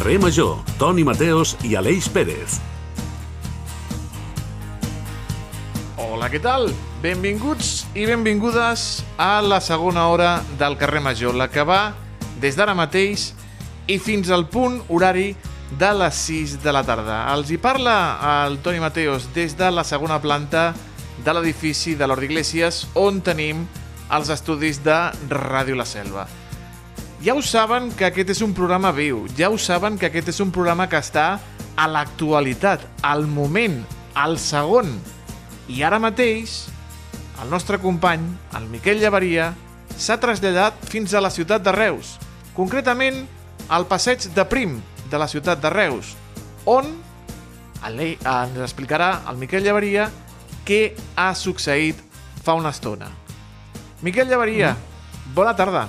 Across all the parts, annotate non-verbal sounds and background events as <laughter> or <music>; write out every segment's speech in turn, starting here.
Carrer Major, Toni Mateos i Aleix Pérez. Hola, què tal? Benvinguts i benvingudes a la segona hora del carrer Major, la que va des d'ara mateix i fins al punt horari de les 6 de la tarda. Els hi parla el Toni Mateos des de la segona planta de l'edifici de l'Hort d'Iglesias on tenim els estudis de Ràdio La Selva. Ja ho saben que aquest és un programa viu, ja ho saben que aquest és un programa que està a l'actualitat, al moment, al segon. I ara mateix, el nostre company, el Miquel Llavaria, s'ha traslladat fins a la ciutat de Reus, concretament al passeig de Prim de la ciutat de Reus, on ens explicarà el Miquel Llavaria què ha succeït fa una estona. Miquel Llavaria, mm. bona tarda.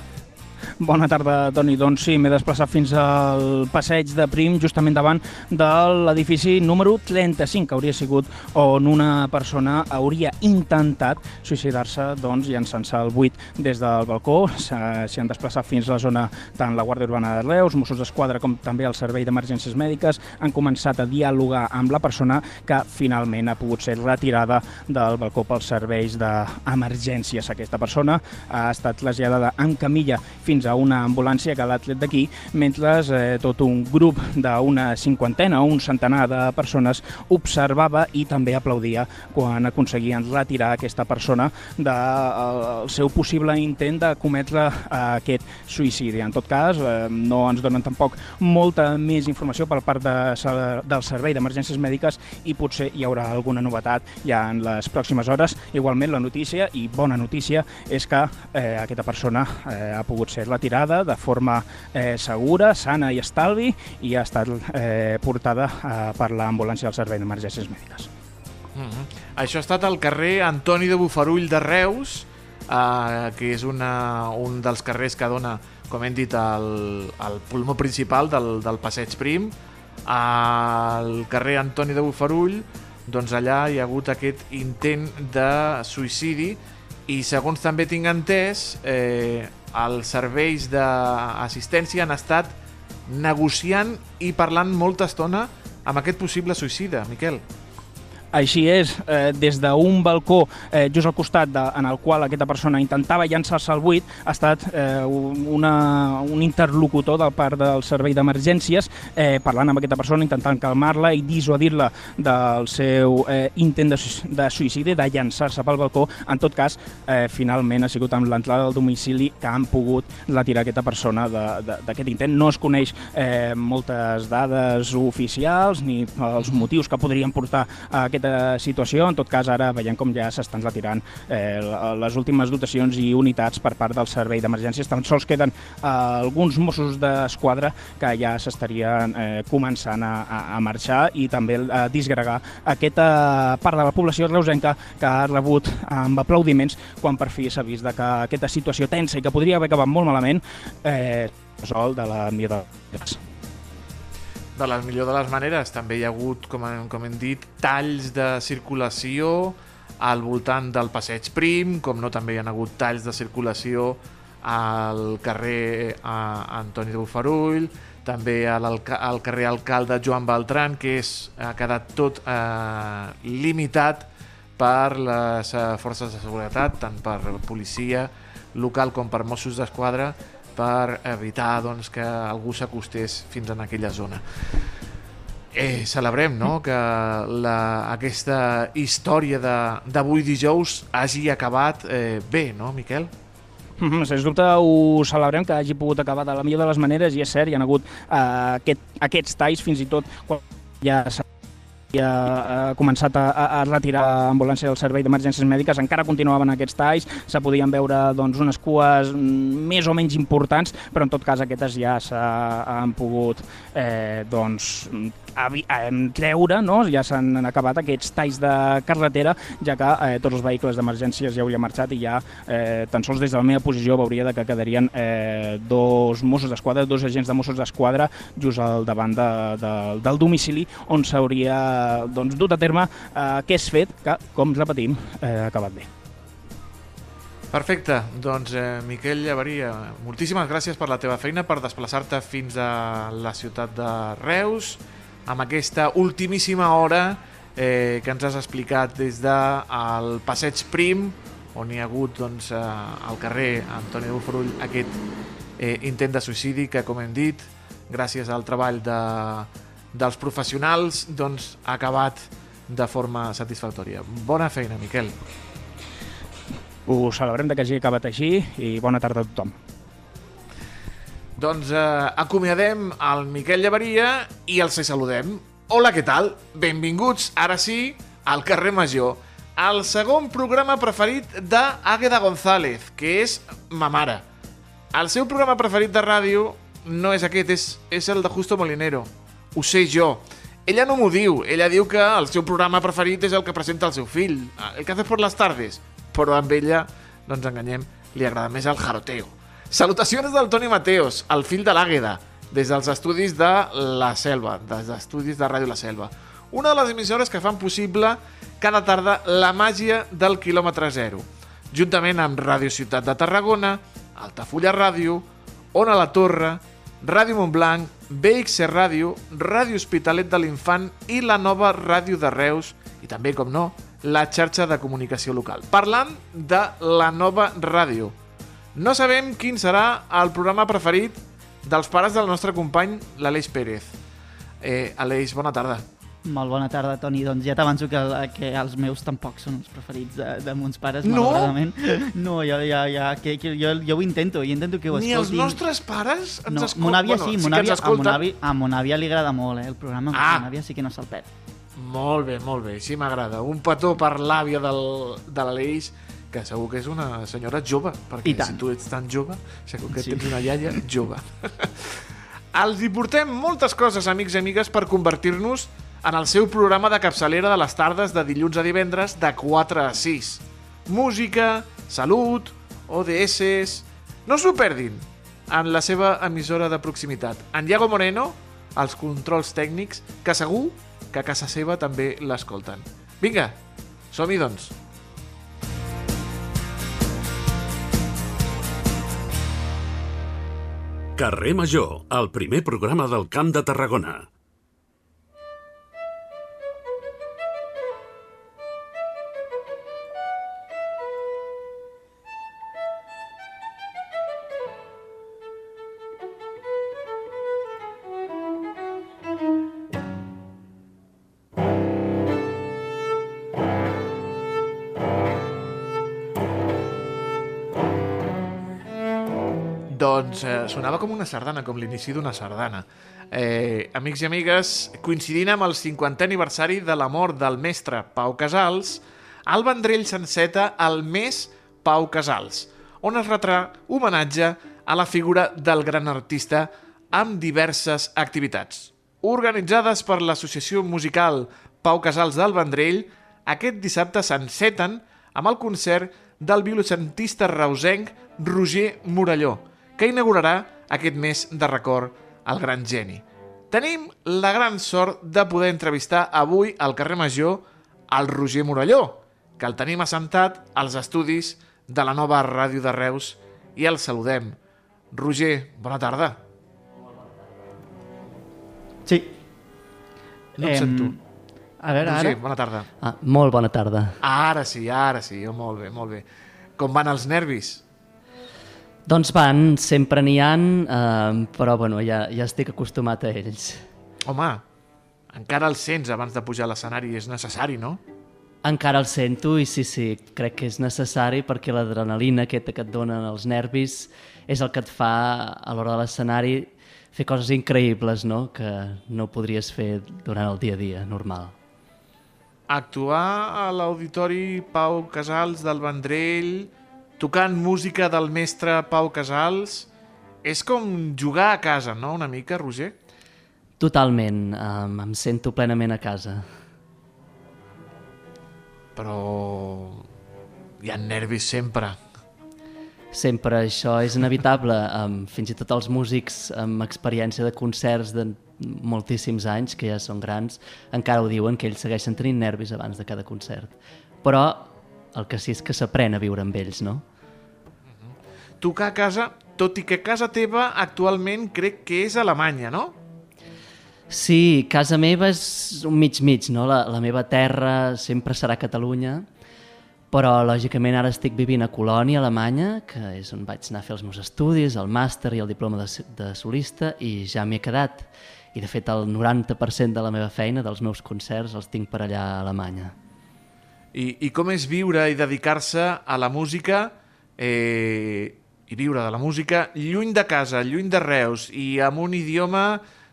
Bona tarda, Toni. Doncs sí, m'he desplaçat fins al passeig de Prim, justament davant de l'edifici número 35, que hauria sigut on una persona hauria intentat suïcidar-se doncs, llançant-se al buit des del balcó. S'hi han desplaçat fins a la zona tant la Guàrdia Urbana de Reus, Mossos d'Esquadra, com també el Servei d'Emergències Mèdiques. Han començat a dialogar amb la persona que finalment ha pogut ser retirada del balcó pels serveis d'emergències. Aquesta persona ha estat traslladada en camilla fins a a una ambulància que l'ha tret d'aquí, mentre eh, tot un grup d'una cinquantena o un centenar de persones observava i també aplaudia quan aconseguien retirar aquesta persona del de, seu possible intent de cometre eh, aquest suïcidi. En tot cas, eh, no ens donen tampoc molta més informació per part de, del Servei d'Emergències Mèdiques i potser hi haurà alguna novetat ja en les pròximes hores. Igualment, la notícia, i bona notícia, és que eh, aquesta persona eh, ha pogut ser retirada de forma eh, segura, sana i estalvi i ha estat eh, portada eh, per l'ambulància del Servei d'Emergències Mèdiques. Mm -hmm. Això ha estat al carrer Antoni de Bufarull de Reus, eh, que és una, un dels carrers que dona, com hem dit, el, el pulmó principal del, del Passeig Prim. Al carrer Antoni de Bufarull, doncs allà hi ha hagut aquest intent de suïcidi i segons també tinc entès, eh, els serveis d'assistència han estat negociant i parlant molta estona amb aquest possible suïcida, Miquel. Així és, eh, des d'un balcó eh, just al costat de, en el qual aquesta persona intentava llançar-se al buit, ha estat eh, una, un interlocutor del part del servei d'emergències eh, parlant amb aquesta persona, intentant calmar-la i dissuadir-la del seu eh, intent de, de suïcidi, de llançar-se pel balcó. En tot cas, eh, finalment ha sigut amb l'entrada del domicili que han pogut retirar aquesta persona d'aquest intent. No es coneix eh, moltes dades oficials ni els motius que podrien portar a aquest aquesta situació. En tot cas, ara veiem com ja s'estan retirant eh, les últimes dotacions i unitats per part del servei d'emergències. Tan sols queden eh, alguns Mossos d'Esquadra que ja s'estarien eh, començant a, a marxar i també a disgregar aquesta part de la població reusenca que ha rebut amb aplaudiments quan per fi s'ha vist que aquesta situació tensa i que podria haver acabat molt malament eh, sol de la millor de de la millor de les maneres. També hi ha hagut, com hem, com hem dit, talls de circulació al voltant del passeig Prim, com no també hi ha hagut talls de circulació al carrer a Antoni de Bufarull, també al, al carrer Alcalde Joan Beltran, que és, ha quedat tot eh, limitat per les eh, forces de seguretat, tant per policia local com per Mossos d'Esquadra, per evitar doncs, que algú s'acostés fins en aquella zona. Eh, celebrem no? que la, aquesta història d'avui dijous hagi acabat eh, bé, no, Miquel? Mm -hmm, sens dubte ho celebrem que hagi pogut acabar de la millor de les maneres i és cert, hi ha hagut eh, aquest, aquests talls fins i tot quan ja s'ha ha començat a, a retirar ambulància del servei d'emergències mèdiques, encara continuaven aquests talls, se podien veure doncs, unes cues més o menys importants, però en tot cas aquestes ja s'han pogut eh, doncs, treure, no? ja s'han acabat aquests talls de carretera, ja que eh, tots els vehicles d'emergències ja haurien marxat i ja eh, tan sols des de la meva posició veuria de que quedarien eh, dos Mossos d'Esquadra, dos agents de Mossos d'Esquadra just al davant de, de, del domicili on s'hauria doncs, dut a terme eh, aquest fet que, com repetim, eh, ha acabat bé. Perfecte, doncs eh, Miquel Llavaria, moltíssimes gràcies per la teva feina, per desplaçar-te fins a la ciutat de Reus, amb aquesta ultimíssima hora eh, que ens has explicat des del de, Passeig Prim, on hi ha hagut doncs, eh, al carrer Antoni Buforull aquest eh, intent de suïcidi que, com hem dit, gràcies al treball de, dels professionals, doncs, ha acabat de forma satisfactòria. Bona feina, Miquel. Ho celebrem que hagi acabat així i bona tarda a tothom. Doncs eh, acomiadem el Miquel Llavaria i els saludem. Hola, què tal? Benvinguts, ara sí, al carrer Major, al segon programa preferit d'Àgueda González, que és ma mare. El seu programa preferit de ràdio no és aquest, és, és el de Justo Molinero. Ho sé jo. Ella no m'ho diu, ella diu que el seu programa preferit és el que presenta el seu fill, el que hace por las tardes però amb ella, no ens enganyem, li agrada més el jaroteo. Salutacions del Toni Mateos, el fill de l'Àgueda, des dels estudis de La Selva, des dels estudis de Ràdio La Selva. Una de les emissores que fan possible cada tarda la màgia del quilòmetre zero, juntament amb Ràdio Ciutat de Tarragona, Altafulla Ràdio, Ona la Torre, Ràdio Montblanc, BXC Ràdio, Ràdio Hospitalet de l'Infant i la nova Ràdio de Reus i també, com no, la xarxa de comunicació local. Parlant de la nova ràdio. No sabem quin serà el programa preferit dels pares del nostre company, l'Aleix Pérez. Eh, Aleix, bona tarda. Molt bona tarda, Toni. Doncs ja t'avanço que, que els meus tampoc són els preferits de, de mons pares, no? malauradament. <laughs> No, jo, ja, ja, que, que, jo, jo ho intento, jo intento que ho Ni escoltin. els nostres pares ens no, escolten? Mon àvia bueno, sí, sí mon àvia, ens a, mon àvia, a mon àvia li agrada molt, eh, el programa. Ah. Mon àvia sí que no se'l perd. Molt bé, molt bé, així m'agrada. Un petó per l'àvia de l'Aleix, que segur que és una senyora jove, perquè si tu ets tan jove, segur que Sí. tens una iaia jove. Els hi portem moltes coses, amics i amigues, per convertir-nos en el seu programa de capçalera de les tardes de dilluns a divendres de 4 a 6. Música, salut, ODS... No s'ho perdin en la seva emissora de proximitat. En Iago Moreno, els controls tècnics, que segur que a casa seva també l'escolten. Vinga, som-hi doncs. Carrer Major, el primer programa del Camp de Tarragona. Doncs eh, sonava com una sardana, com l'inici d'una sardana. Eh, amics i amigues, coincidint amb el 50è aniversari de la mort del mestre Pau Casals, el Vendrell s'enceta el mes Pau Casals, on es retrà homenatge a la figura del gran artista amb diverses activitats. Organitzades per l'associació musical Pau Casals del Vendrell, aquest dissabte s'enceten amb el concert del violocentista reusenc Roger Morelló, que inaugurarà aquest mes de record al gran geni. Tenim la gran sort de poder entrevistar avui al carrer Major al Roger Morelló, que el tenim assentat als estudis de la nova ràdio de Reus i el saludem. Roger, bona tarda. Sí. No et Em, sento. A veure, Roger, ara... bona tarda. Ah, molt bona tarda. Ara sí, ara sí, oh, molt bé, molt bé. Com van els nervis? Doncs van, sempre n'hi ha, eh, però bueno, ja, ja estic acostumat a ells. Home, encara els sents abans de pujar a l'escenari, és necessari, no? Encara el sento i sí, sí, crec que és necessari perquè l'adrenalina aquesta que et donen els nervis és el que et fa a l'hora de l'escenari fer coses increïbles, no?, que no podries fer durant el dia a dia normal. Actuar a l'Auditori Pau Casals del Vendrell, tocant música del mestre Pau Casals, és com jugar a casa, no?, una mica, Roger? Totalment, eh, em sento plenament a casa. Però hi ha nervis sempre. Sempre això és inevitable, <laughs> um, fins i tot els músics amb experiència de concerts de moltíssims anys, que ja són grans, encara ho diuen, que ells segueixen tenint nervis abans de cada concert. Però el que sí és que s'aprèn a viure amb ells, no? Tocar a casa, tot i que casa teva actualment crec que és Alemanya, no? Sí, casa meva és un mig-mig, no? La, la meva terra sempre serà Catalunya, però lògicament ara estic vivint a Colònia, Alemanya, que és on vaig anar a fer els meus estudis, el màster i el diploma de, de solista, i ja m'hi he quedat. I de fet el 90% de la meva feina, dels meus concerts, els tinc per allà a Alemanya. I, i com és viure i dedicar-se a la música eh, i viure de la música lluny de casa, lluny de Reus i amb un idioma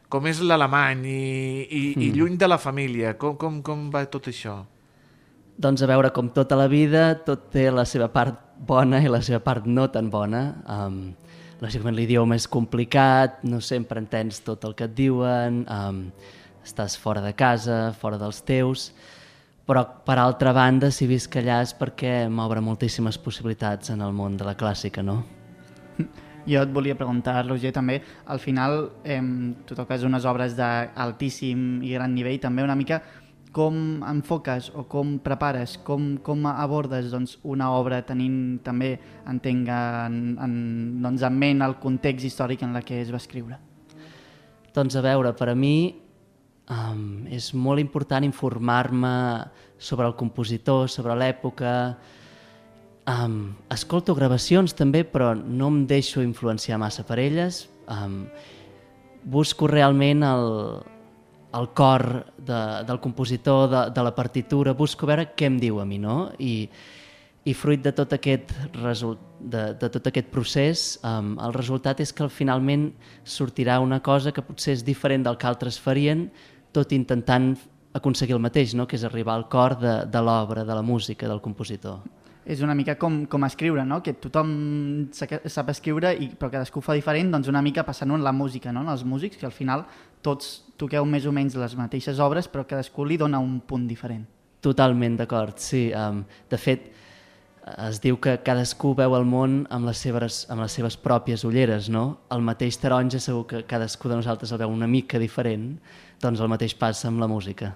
com és l'alemany i, i, mm. i lluny de la família. Com, com, com va tot això? Doncs a veure, com tota la vida, tot té la seva part bona i la seva part no tan bona. Um, lògicament l'idioma és complicat, no sempre entens tot el que et diuen, um, estàs fora de casa, fora dels teus, però per altra banda, si visc allà és perquè m'obre moltíssimes possibilitats en el món de la clàssica, no? Jo et volia preguntar, Roger, també, al final eh, tu toques unes obres d'altíssim i gran nivell, també una mica com enfoques o com prepares, com, com abordes doncs, una obra tenint també, entenc, en, en, doncs, en ment el context històric en la que es va escriure? Doncs a veure, per a mi um, és molt important informar-me sobre el compositor, sobre l'època, Um, escolto gravacions també, però no em deixo influenciar massa per elles. Um, busco realment el, el cor de, del compositor, de, de la partitura, busco veure què em diu a mi, no? I, i fruit de tot aquest, result, de, de tot aquest procés, um, el resultat és que al finalment sortirà una cosa que potser és diferent del que altres farien, tot intentant aconseguir el mateix, no? que és arribar al cor de, de l'obra, de la música, del compositor és una mica com, com escriure, no? que tothom sap escriure, i, però cadascú fa diferent, doncs una mica passant en la música, no? en els músics, que al final tots toqueu més o menys les mateixes obres, però cadascú li dona un punt diferent. Totalment d'acord, sí. Um, de fet, es diu que cadascú veu el món amb les seves, amb les seves pròpies ulleres, no? El mateix taronja segur que cadascú de nosaltres el veu una mica diferent, doncs el mateix passa amb la música.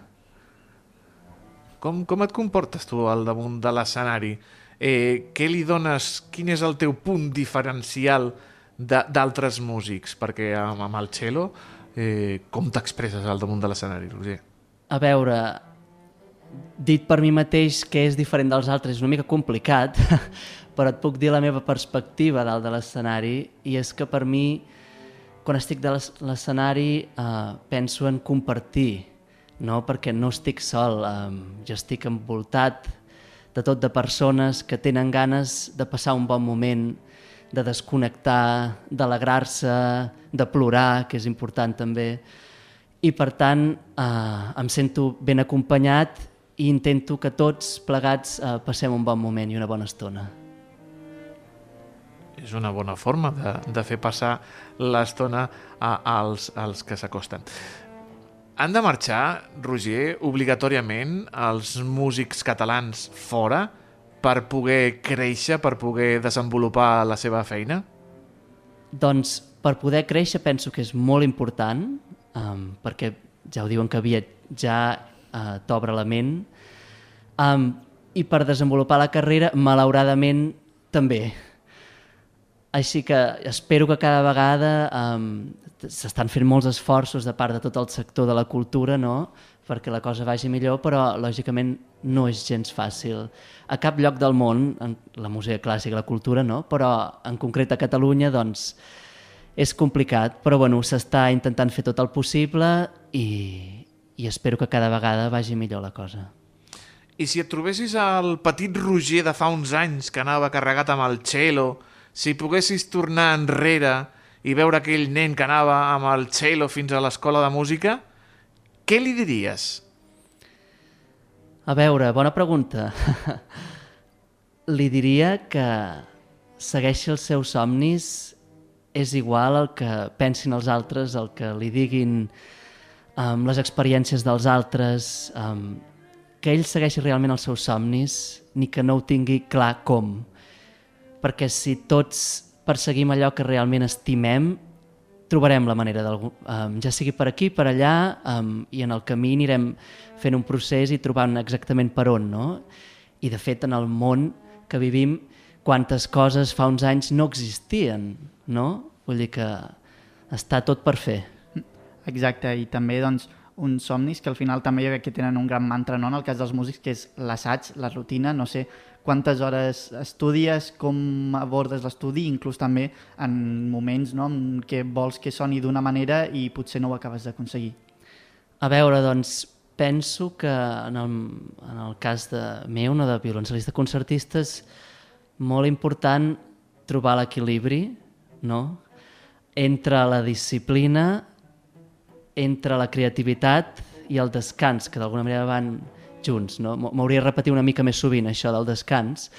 Com, com et comportes tu al damunt de l'escenari? Eh, què li dones, quin és el teu punt diferencial d'altres músics? Perquè amb, amb el cello, eh, com t'expresses al damunt de l'escenari, Roger? A veure, dit per mi mateix que és diferent dels altres és una mica complicat, <laughs> però et puc dir la meva perspectiva dalt de l'escenari i és que per mi, quan estic de l'escenari, eh, penso en compartir, no? perquè no estic sol, eh, jo estic envoltat de tot de persones que tenen ganes de passar un bon moment, de desconnectar, d'alegrar-se, de plorar, que és important també. I per tant eh, em sento ben acompanyat i intento que tots plegats eh, passem un bon moment i una bona estona. És una bona forma de, de fer passar l'estona als, als que s'acosten. Han de marxar, Roger, obligatòriament els músics catalans fora per poder créixer, per poder desenvolupar la seva feina? Doncs per poder créixer penso que és molt important, um, perquè ja ho diuen que viatjar uh, t'obre la ment, um, i per desenvolupar la carrera, malauradament, també. Així que espero que cada vegada um, s'estan fent molts esforços de part de tot el sector de la cultura no? perquè la cosa vagi millor, però lògicament no és gens fàcil. A cap lloc del món, en la música clàssica, la cultura, no? però en concret a Catalunya doncs, és complicat, però bueno, s'està intentant fer tot el possible i, i espero que cada vegada vagi millor la cosa. I si et trobessis al petit Roger de fa uns anys que anava carregat amb el cello, si poguessis tornar enrere i veure aquell nen que anava amb el cello fins a l'escola de música, què li diries? A veure, bona pregunta. <laughs> li diria que segueixi els seus somnis és igual el que pensin els altres, el que li diguin um, les experiències dels altres, um, que ell segueixi realment els seus somnis, ni que no ho tingui clar com. Perquè si tots perseguim allò que realment estimem, trobarem la manera, um, ja sigui per aquí, per allà, um, i en el camí anirem fent un procés i trobant exactament per on. No? I de fet, en el món que vivim, quantes coses fa uns anys no existien, no? Vull dir que està tot per fer. Exacte, i també doncs, uns somnis que al final també jo crec que tenen un gran mantra no? en el cas dels músics, que és l'assaig, la rutina, no sé quantes hores estudies, com abordes l'estudi, inclús també en moments no? en què vols que soni d'una manera i potser no ho acabes d'aconseguir. A veure, doncs, penso que en el, en el cas de meu, no de violoncel·lista concertista, és molt important trobar l'equilibri no? entre la disciplina entre la creativitat i el descans, que d'alguna manera van junts. No? M'hauria de repetir una mica més sovint això del descans.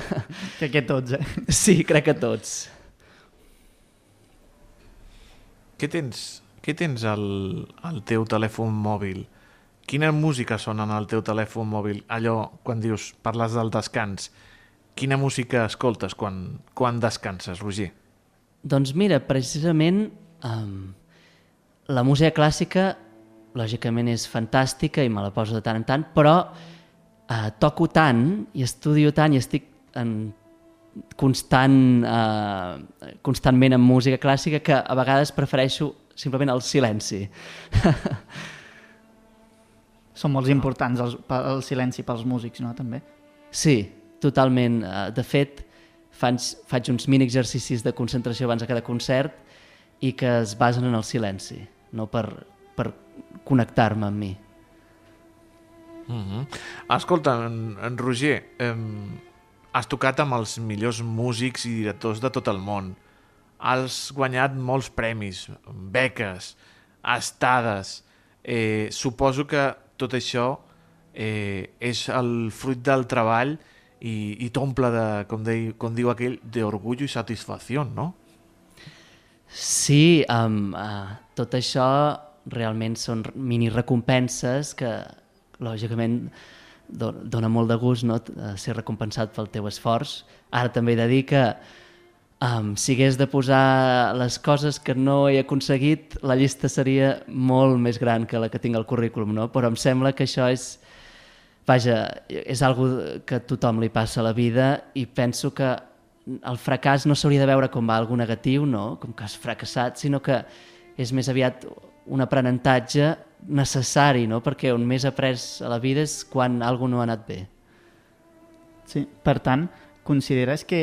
<laughs> Crec que tots, eh? Sí, crec que tots. Què tens, què tens al, al teu telèfon mòbil? Quina música sona en el teu telèfon mòbil? Allò, quan dius, parles del descans, quina música escoltes quan, quan descanses, Roger? Doncs mira, precisament um, la música clàssica lògicament és fantàstica i me la poso de tant en tant, però eh, toco tant i estudio tant i estic en constant, eh, constantment en música clàssica que a vegades prefereixo simplement el silenci. <laughs> Són molt importants els, el silenci pels músics, no? També. Sí, totalment. Eh, de fet, faig, faig uns mini exercicis de concentració abans de cada concert i que es basen en el silenci no per, per connectar-me amb mi. Mm -hmm. Escolta, en, en Roger, eh, has tocat amb els millors músics i directors de tot el món. Has guanyat molts premis, beques, estades. Eh, suposo que tot això eh, és el fruit del treball i, i t'omple de, com, de, com diu aquell, d'orgull i satisfacció, no? Sí, um, uh, tot això realment són mini recompenses que lògicament dona molt de gust no? ser recompensat pel teu esforç. Ara també he de dir que um, si hagués de posar les coses que no he aconseguit, la llista seria molt més gran que la que tinc al currículum, no? però em sembla que això és, vaja, és algo que a tothom li passa a la vida i penso que el fracàs no s'hauria de veure com algo negatiu, no? com que has fracassat, sinó que és més aviat un aprenentatge necessari, no? perquè on més après a la vida és quan alguna no ha anat bé. Sí, per tant, consideres que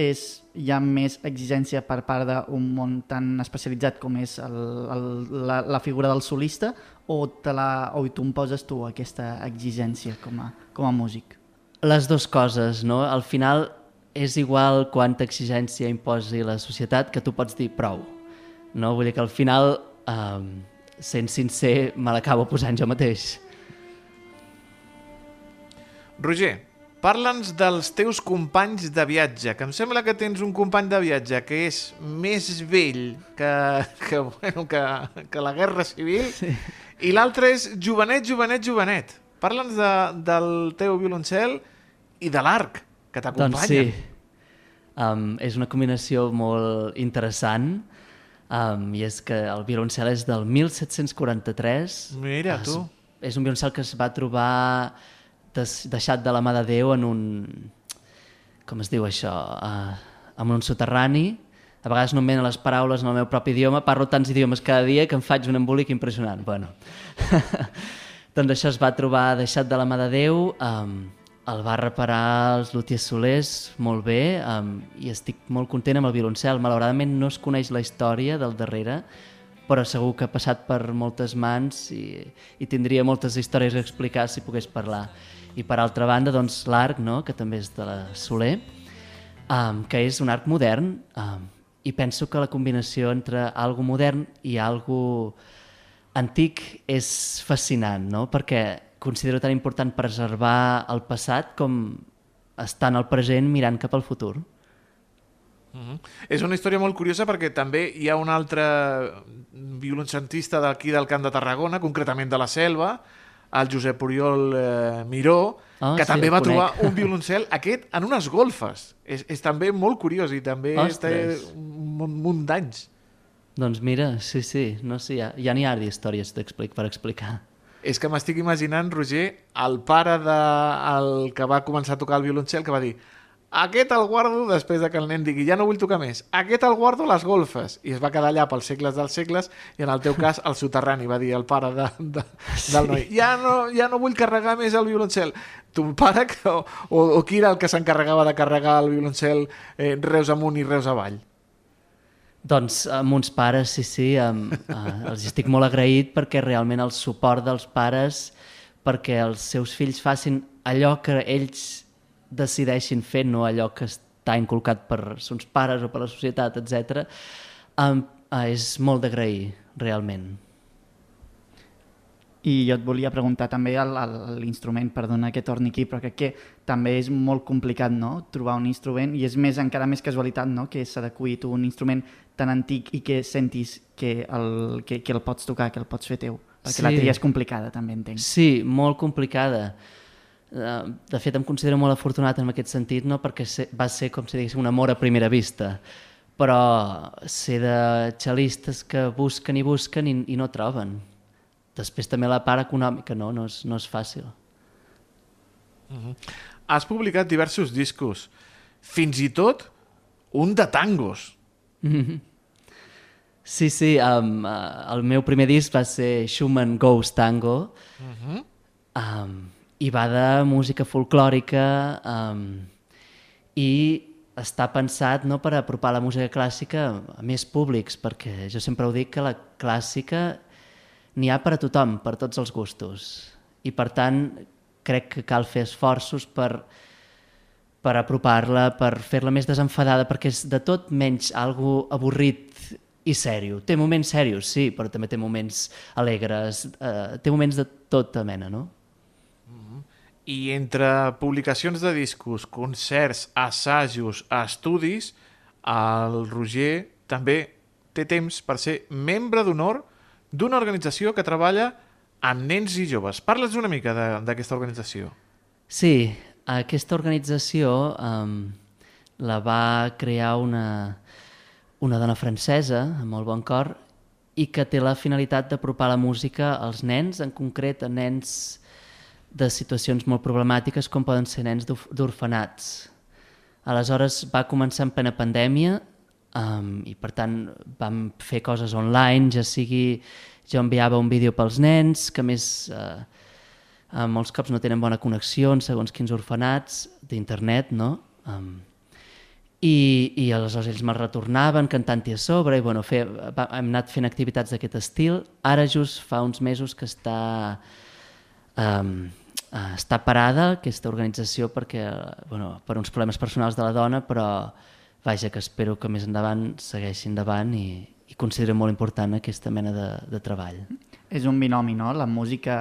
és, hi ha més exigència per part d'un món tan especialitzat com és el, el, la, la figura del solista o, te la, o tu poses tu aquesta exigència com a, com a músic? Les dues coses, no? Al final és igual quanta exigència imposi la societat que tu pots dir prou. No? Vull dir que al final, eh, sent sincer, me l'acabo posant jo mateix. Roger, parla'ns dels teus companys de viatge, que em sembla que tens un company de viatge que és més vell que, que, bueno, que, que la Guerra Civil sí. i l'altre és jovenet, jovenet, jovenet. Parla'ns de, del teu violoncel i de l'arc que t'acompanya. Doncs sí, um, és una combinació molt interessant um, i és que el violoncel és del 1743. Mira, es, tu. És un violoncel que es va trobar des, deixat de la mà de Déu en un... com es diu això? Uh, en un soterrani. A vegades no em venen les paraules en el meu propi idioma, parlo tants idiomes cada dia que em faig un embolic impressionant. Bueno. <laughs> doncs això es va trobar deixat de la mà de Déu, um, el va reparar els Lutiers Solers molt bé um, i estic molt content amb el violoncel. Malauradament no es coneix la història del darrere, però segur que ha passat per moltes mans i, i tindria moltes històries a explicar si pogués parlar. I per altra banda, doncs, l'arc, no?, que també és de la Soler, um, que és un arc modern, um, i penso que la combinació entre algo modern i algo antic és fascinant, no?, perquè considero tan important preservar el passat com estar en el present mirant cap al futur. Uh -huh. És una història molt curiosa perquè també hi ha un altre violoncentista d'aquí del Camp de Tarragona, concretament de la Selva, el Josep Oriol eh, Miró, ah, que sí, també va conec. trobar un violoncel aquest en unes golfes. És, és també molt curiós i també té un munt d'anys. Doncs mira, sí, sí, no sé, ja, ja n'hi ha d'històries per explicar. És que m'estic imaginant, Roger, el pare de el que va començar a tocar el violoncel, que va dir aquest el guardo després de que el nen digui ja no vull tocar més, aquest el guardo a les golfes. I es va quedar allà pels segles dels segles i en el teu cas el soterrani va dir el pare de, de, del noi. Ja no, ja no vull carregar més el violoncel. Ton pare que, o, o, o qui era el que s'encarregava de carregar el violoncel eh, reus amunt i reus avall? Doncs amb uns pares, sí, sí, amb, eh, els estic molt agraït perquè realment el suport dels pares perquè els seus fills facin allò que ells decideixin fer, no allò que està inculcat per sons pares o per la societat, etc. Uh, és molt d'agrair, realment. I jo et volia preguntar també l'instrument, perdona que torni aquí, però crec que també és molt complicat no? trobar un instrument i és més encara més casualitat no? que s'adequi tu un instrument tan antic i que sentis que el, que, que el pots tocar, que el pots fer teu. Perquè sí. la tria és complicada, també entenc. Sí, molt complicada. Eh, de fet, em considero molt afortunat en aquest sentit, no? perquè va ser, com si diguéssim, un amor a primera vista. Però sé de xelistes que busquen i busquen i, i no troben. Després també la part econòmica, no? No és, no és fàcil. Uh -huh. Has publicat diversos discos, fins i tot un de tangos. Mm -hmm. <laughs> Sí, sí, um, uh, el meu primer disc va ser Schumann Ghost Tango, uh -huh. um, i va de música folclòrica um, i està pensat no, per apropar la música clàssica a més públics, perquè jo sempre ho dic que la clàssica n'hi ha per a tothom, per a tots els gustos. I per tant, crec que cal fer esforços per, per apropar-la, per fer-la més desenfadada, perquè és de tot menys algo avorrit i sèrio. Té moments serios, sí, però també té moments alegres, eh, té moments de tota mena, no? i entre publicacions de discos, concerts, assajos, estudis, el Roger també té temps per ser membre d'honor d'una organització que treballa amb nens i joves. Parles una mica d'aquesta organització. Sí, aquesta organització um, la va crear una, una dona francesa, amb molt bon cor, i que té la finalitat d'apropar la música als nens, en concret a nens de situacions molt problemàtiques com poden ser nens d'orfenats. Aleshores va començar en plena pandèmia um, i per tant vam fer coses online, ja sigui jo enviava un vídeo pels nens, que més uh, uh, molts cops no tenen bona connexió en segons quins orfenats d'internet, no? Um, i, i aleshores ells me'l retornaven cantant-hi a sobre i bueno, fer, va, hem anat fent activitats d'aquest estil. Ara just fa uns mesos que està um, eh, està parada aquesta organització perquè, bueno, per uns problemes personals de la dona, però vaja, que espero que més endavant segueixi endavant i, i considero molt important aquesta mena de, de treball. És un binomi, no? La música,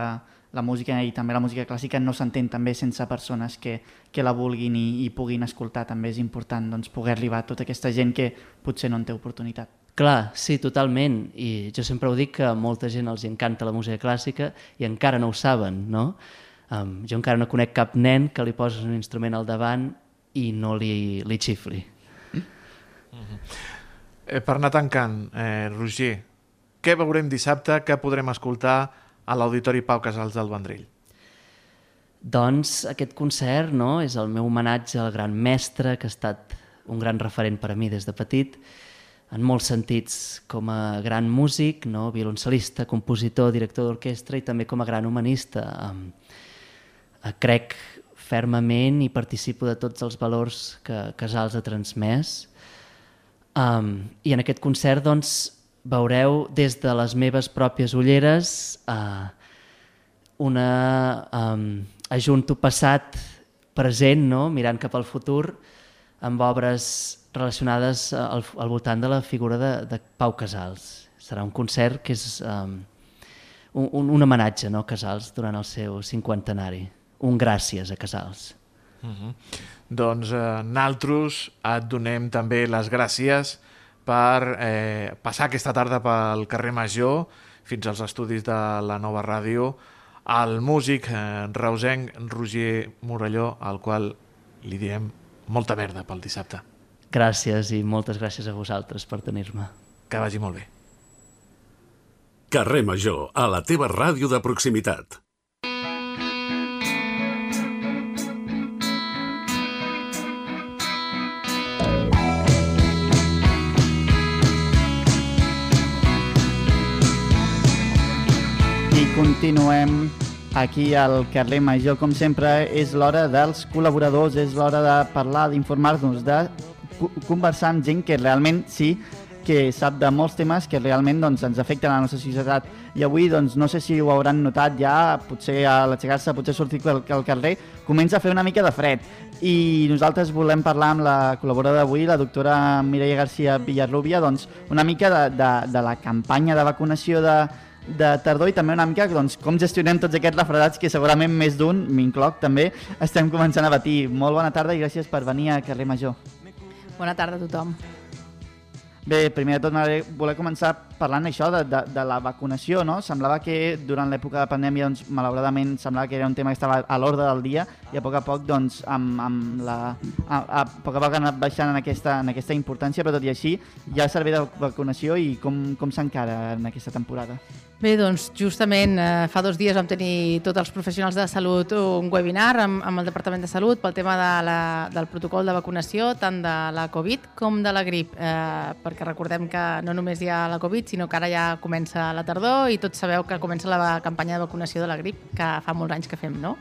la música i també la música clàssica no s'entén també sense persones que, que la vulguin i, i puguin escoltar. També és important doncs, poder arribar a tota aquesta gent que potser no en té oportunitat. Clar, sí, totalment. I jo sempre ho dic que a molta gent els encanta la música clàssica i encara no ho saben, no? Um, jo encara no conec cap nen que li poses un instrument al davant i no li, li xifli. Mm -hmm. eh, per anar tancant, eh, Roger, què veurem dissabte, què podrem escoltar a l'Auditori Pau Casals del Vendrell? Doncs aquest concert no, és el meu homenatge al gran mestre, que ha estat un gran referent per a mi des de petit, en molts sentits com a gran músic, no, violoncel·lista, compositor, director d'orquestra i també com a gran humanista. Um, crec fermament i participo de tots els valors que Casals ha transmès. Um, I en aquest concert doncs, veureu des de les meves pròpies ulleres uh, una um, ajunto passat present, no? mirant cap al futur, amb obres relacionades al, al voltant de la figura de, de Pau Casals. Serà un concert que és um, un, un homenatge no, a Casals durant el seu cinquantenari un gràcies a Casals. Uh mhm. -huh. Doncs eh, naltros et donem també les gràcies per eh, passar aquesta tarda pel carrer Major fins als estudis de la nova ràdio al músic eh, reusenc Roger Morelló, al qual li diem molta merda pel dissabte. Gràcies i moltes gràcies a vosaltres per tenir-me. Que vagi molt bé. Carrer Major, a la teva ràdio de proximitat. Continuem aquí al carrer Major. Com sempre, és l'hora dels col·laboradors, és l'hora de parlar, d'informar-nos, de co- conversar amb gent que realment sí que sap de molts temes que realment doncs, ens afecten a la nostra societat. I avui, doncs, no sé si ho hauran notat ja, potser a l'aixecar-se, potser sortir al, al carrer, comença a fer una mica de fred. I nosaltres volem parlar amb la col·laboradora d'avui, la doctora Mireia García Villarrubia, doncs, una mica de, de, de la campanya de vacunació de, de tardor i també una mica doncs, com gestionem tots aquests refredats que segurament més d'un, m'incloc també, estem començant a batir. Molt bona tarda i gràcies per venir a Carrer Major. Bona tarda a tothom. Bé, primer de tot voler començar parlant això de, de, de la vacunació, no? Semblava que durant l'època de pandèmia, doncs, malauradament, semblava que era un tema que estava a l'ordre del dia i a poc a poc, doncs, amb, amb la, a, a, poc a poc ha anat baixant en aquesta, en aquesta importància, però tot i així hi ha el servei de vacunació i com, com s'encara en aquesta temporada? Bé, doncs justament eh, fa dos dies vam tenir tots els professionals de salut un webinar amb, amb el Departament de Salut pel tema de la, del protocol de vacunació tant de la Covid com de la grip, eh, perquè recordem que no només hi ha la Covid, sinó que ara ja comença la tardor i tots sabeu que comença la campanya de vacunació de la grip, que fa molts anys que fem, no?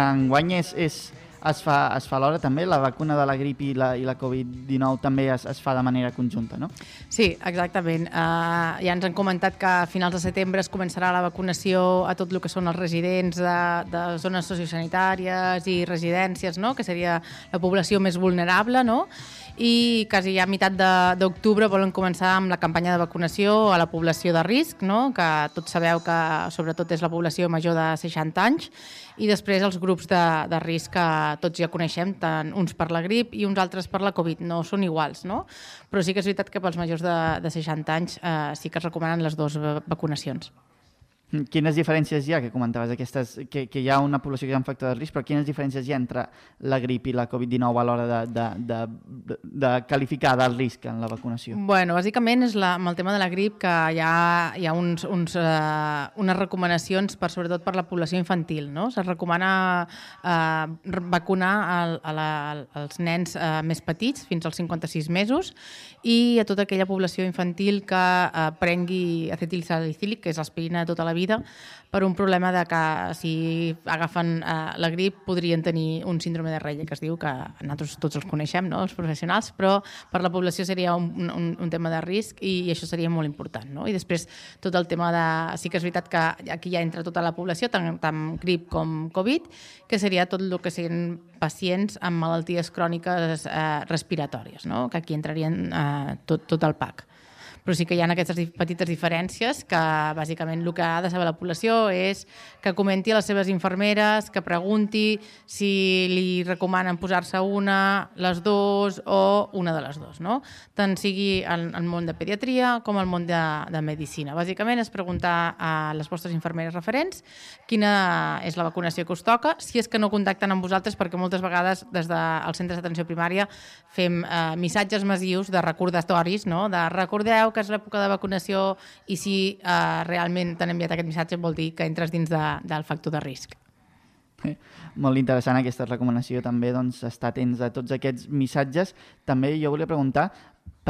Enguany és, és, es fa, es fa alhora també, la vacuna de la grip i la, i la Covid-19 també es, es fa de manera conjunta, no? Sí, exactament. Uh, ja ens han comentat que a finals de setembre es començarà la vacunació a tot el que són els residents de, de zones sociosanitàries i residències, no? que seria la població més vulnerable, no? I quasi a meitat d'octubre volen començar amb la campanya de vacunació a la població de risc, no? que tots sabeu que sobretot és la població major de 60 anys, i després els grups de, de risc que tots ja coneixem, tant uns per la grip i uns altres per la Covid, no són iguals, no? Però sí que és veritat que pels majors de, de 60 anys eh, sí que es recomanen les dues va- vacunacions. Mm, Quines diferències hi ha, que comentaves, aquestes, que, que hi ha una població que hi ha un factor de risc, però quines diferències hi ha entre la grip i la Covid-19 a l'hora de, de, de, de, qualificar del risc en la vacunació? Bueno, bàsicament és la, amb el tema de la grip que hi ha, hi ha uns, uns, uh, unes recomanacions per, sobretot per la població infantil. No? Se recomana uh, vacunar el, a la, als nens uh, més petits, fins als 56 mesos, i a tota aquella població infantil que uh, prengui acetilsalicílic, que és l'aspirina de tota la vida, per un problema de que si agafen uh, la grip podrien tenir un síndrome de Reille, que es diu que nosaltres tots els coneixem, no? els professionals, però per la població seria un, un, un tema de risc i, i això seria molt important. No? I després tot el tema de... Sí que és veritat que aquí ja entra tota la població, tant, tant grip com Covid, que seria tot el que siguin pacients amb malalties cròniques eh, respiratòries, no? que aquí entrarien eh, tot, tot el PAC però sí que hi ha aquestes petites diferències que bàsicament el que ha de saber la població és que comenti a les seves infermeres, que pregunti si li recomanen posar-se una, les dues o una de les dues, no? Tant sigui en el món de pediatria com el món de, de medicina. Bàsicament és preguntar a les vostres infermeres referents quina és la vacunació que us toca, si és que no contacten amb vosaltres, perquè moltes vegades des dels centres d'atenció primària fem eh, missatges massius de recordatoris, no? de recordeu que és l'època de vacunació i si eh, realment t'han enviat aquest missatge vol dir que entres dins de, del factor de risc. Eh, Molt interessant aquesta recomanació també, doncs, estar atents a tots aquests missatges. També jo volia preguntar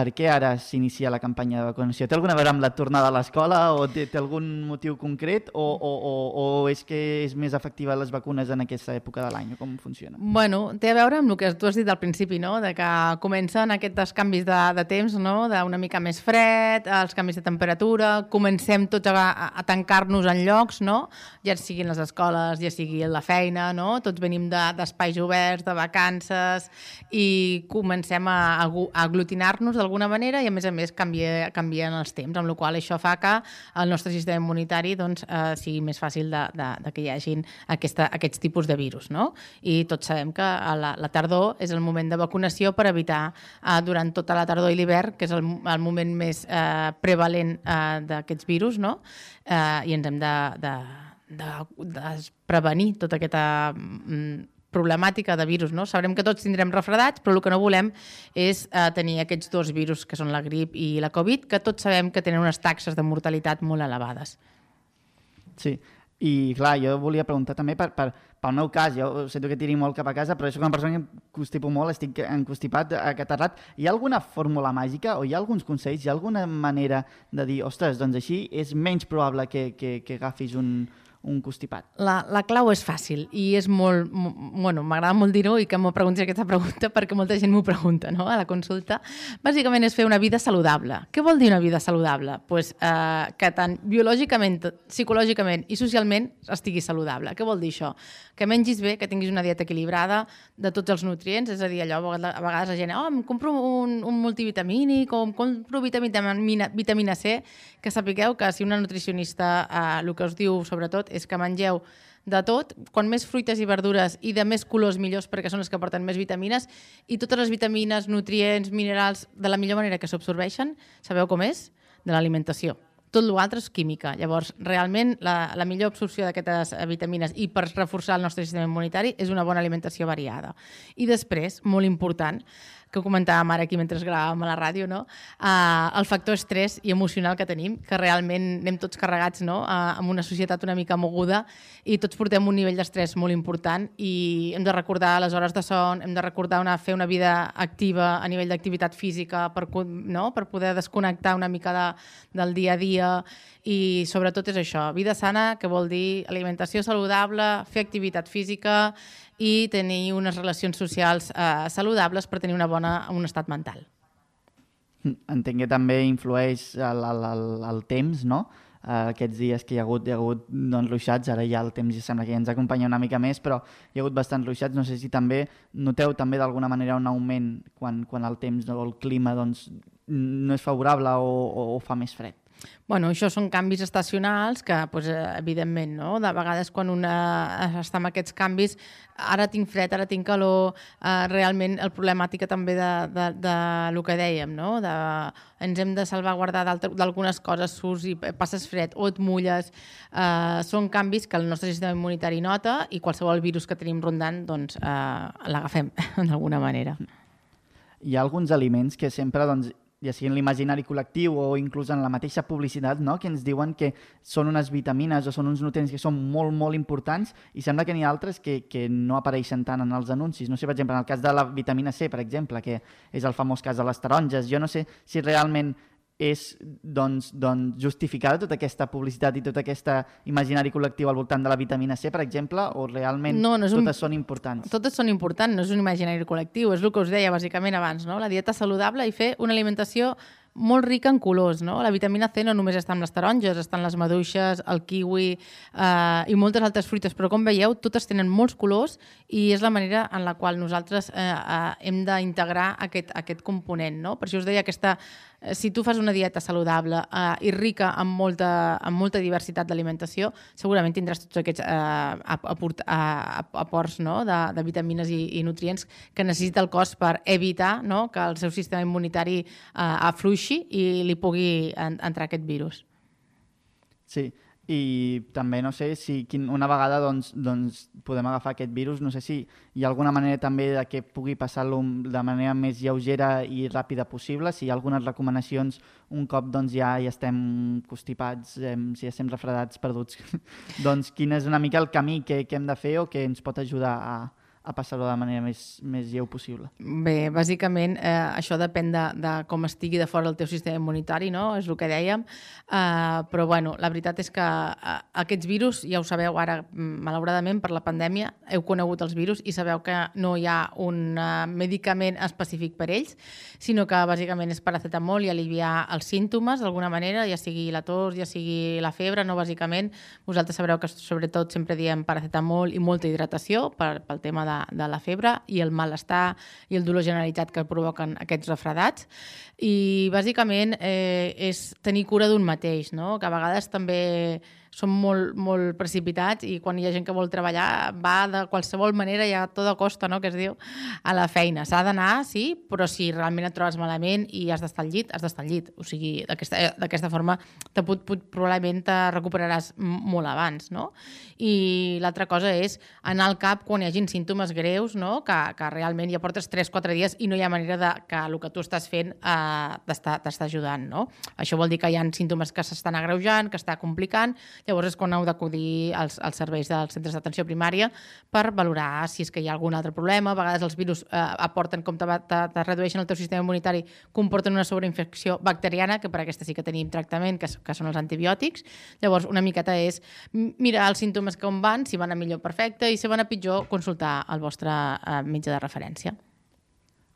per què ara s'inicia la campanya de vacunació? Té alguna a veure amb la tornada a l'escola o té, té algun motiu concret o, o, o, o és que és més efectiva les vacunes en aquesta època de l'any com funciona? Bueno, té a veure amb el que tu has dit al principi, no? de que comencen aquests canvis de, de temps, no? d'una mica més fred, els canvis de temperatura, comencem tots a, a tancar-nos en llocs, no? ja siguin les escoles, ja sigui la feina, no? tots venim de- d'espais de, oberts, de vacances, i comencem a, a a aglutinar-nos d'alguna manera i a més a més canvia, canvien els temps, amb la qual això fa que el nostre sistema immunitari doncs, eh, sigui més fàcil de, de, de que hi hagin aquesta, aquests tipus de virus. No? I tots sabem que a la, la tardor és el moment de vacunació per evitar eh, durant tota la tardor i l'hivern, que és el, el moment més eh, prevalent eh, d'aquests virus, no? eh, i ens hem de, de, de, de prevenir tota aquesta mm, problemàtica de virus, no? Sabrem que tots tindrem refredats, però el que no volem és eh, tenir aquests dos virus, que són la grip i la Covid, que tots sabem que tenen unes taxes de mortalitat molt elevades. Sí. I, clar, jo volia preguntar també per, per, pel meu cas, jo sento que tiri molt cap a casa, però soc una persona que constipo molt, estic encostipat, acatarrat. Hi ha alguna fórmula màgica o hi ha alguns consells, hi ha alguna manera de dir, ostres, doncs així és menys probable que, que, que agafis un, un constipat? La, la clau és fàcil i és molt... mo- Bueno, m'agrada molt dir-ho i que m'ho preguntis aquesta pregunta <laughs> perquè molta gent m'ho pregunta no? a la consulta. Bàsicament és fer una vida saludable. Què vol dir una vida saludable? Pues, eh, que tant biològicament, psicològicament i socialment estigui saludable. Què vol dir això? Que mengis bé, que tinguis una dieta equilibrada de tots els nutrients, és a dir, allò, a vegades la gent, oh, em compro un, un multivitamínic o em compro vitamina, vitamina C, que sapigueu que si una nutricionista eh, el que us diu sobretot és que mengeu de tot, quan més fruites i verdures i de més colors millors perquè són les que porten més vitamines i totes les vitamines, nutrients, minerals de la millor manera que s'absorbeixen, sabeu com és? De l'alimentació. Tot l'altre és química. Llavors, realment, la, la millor absorció d'aquestes eh, vitamines i per reforçar el nostre sistema immunitari és una bona alimentació variada. I després, molt important, que comentàvem ara aquí mentre gravàvem a la ràdio, no? Uh, el factor estrès i emocional que tenim, que realment anem tots carregats no? uh, amb una societat una mica moguda i tots portem un nivell d'estrès molt important i hem de recordar les hores de son, hem de recordar una, fer una vida activa a nivell d'activitat física per, no? per poder desconnectar una mica de, del dia a dia i sobretot és això, vida sana, que vol dir alimentació saludable, fer activitat física i tenir unes relacions socials eh, saludables per tenir una bona, un estat mental. Entenc que també influeix el, el, el, el temps, no? Uh, aquests dies que hi ha hagut, hi ha hagut doncs, ruixats, ara ja el temps ja sembla que ja ens acompanya una mica més, però hi ha hagut bastants ruixats. No sé si també noteu també d'alguna manera un augment quan, quan el temps o el clima doncs, no és favorable o, o, o fa més fred. Bueno, això són canvis estacionals que, pues, eh, evidentment, no? de vegades quan una està amb aquests canvis, ara tinc fred, ara tinc calor, eh, realment el problemàtica també de, de, de lo que dèiem, no? de, ens hem de salvaguardar d'algunes coses, surts i passes fred o et mulles, eh, són canvis que el nostre sistema immunitari nota i qualsevol virus que tenim rondant doncs, eh, l'agafem <laughs> d'alguna manera. Hi ha alguns aliments que sempre, doncs, ja sigui en l'imaginari col·lectiu o inclús en la mateixa publicitat, no? que ens diuen que són unes vitamines o són uns nutrients que són molt, molt importants i sembla que n'hi ha altres que, que no apareixen tant en els anuncis. No sé, per exemple, en el cas de la vitamina C, per exemple, que és el famós cas de les taronges, jo no sé si realment és doncs, doncs, justificada tota aquesta publicitat i tot aquest imaginari col·lectiu al voltant de la vitamina C, per exemple, o realment No, no un- totes són importants? Totes són importants, no és un imaginari col·lectiu, és el que us deia bàsicament abans, no? la dieta saludable i fer una alimentació molt rica en colors. No? La vitamina C no només està en les taronges, estan les maduixes, el kiwi eh, i moltes altres fruites, però com veieu, totes tenen molts colors i és la manera en la qual nosaltres eh, eh, hem d'integrar aquest, aquest component. No? Per això us deia aquesta si tu fas una dieta saludable eh, i rica amb molta, amb molta diversitat d'alimentació, segurament tindràs tots aquests eh, ap- aport, eh, aports no? de, de vitamines i, i nutrients que necessita el cos per evitar no? que el seu sistema immunitari eh, afluixi i li pugui en, entrar aquest virus. Sí, i també no sé si quin, una vegada doncs, doncs podem agafar aquest virus, no sé si hi ha alguna manera també de que pugui passar-lo de manera més lleugera i ràpida possible, si hi ha algunes recomanacions un cop doncs, ja, ja estem constipats, eh, si ja estem refredats, perduts, <laughs> doncs quin és una mica el camí que, que hem de fer o que ens pot ajudar a, a passar-ho de la manera més, més lleu possible. Bé, bàsicament eh, això depèn de, de com estigui de fora el teu sistema immunitari, no? és el que dèiem, eh, però bueno, la veritat és que eh, aquests virus, ja ho sabeu ara, mm, malauradament per la pandèmia, heu conegut els virus i sabeu que no hi ha un eh, medicament específic per ells, sinó que bàsicament és paracetamol i aliviar els símptomes d'alguna manera, ja sigui la tos, ja sigui la febre, no bàsicament. Vosaltres sabreu que sobretot sempre diem paracetamol i molta hidratació per, pel tema de, de la febre i el malestar i el dolor generalitzat que provoquen aquests refredats. I bàsicament eh, és tenir cura d'un mateix, no? que a vegades també som molt, molt precipitats i quan hi ha gent que vol treballar va de qualsevol manera i a costa, no? que es diu, a la feina. S'ha d'anar, sí, però si realment et trobes malament i has d'estar al llit, has d'estar al llit. O sigui, d'aquesta d'aquesta forma te pot, pot, probablement te recuperaràs molt abans. No? I l'altra cosa és anar al cap quan hi hagin símptomes greus, no? que, que realment ja portes 3-4 dies i no hi ha manera de, que el que tu estàs fent eh, t'està ajudant. No? Això vol dir que hi ha símptomes que s'estan agreujant, que està complicant llavors és quan heu d'acudir als, als serveis dels centres d'atenció primària per valorar si és que hi ha algun altre problema. A vegades els virus eh, aporten, com te, te, te redueixen el teu sistema immunitari, comporten una sobreinfecció bacteriana, que per aquesta sí que tenim tractament, que, que són els antibiòtics. Llavors, una miqueta és mirar els símptomes com van, si van a millor perfecte i si van a pitjor, consultar el vostre eh, metge de referència.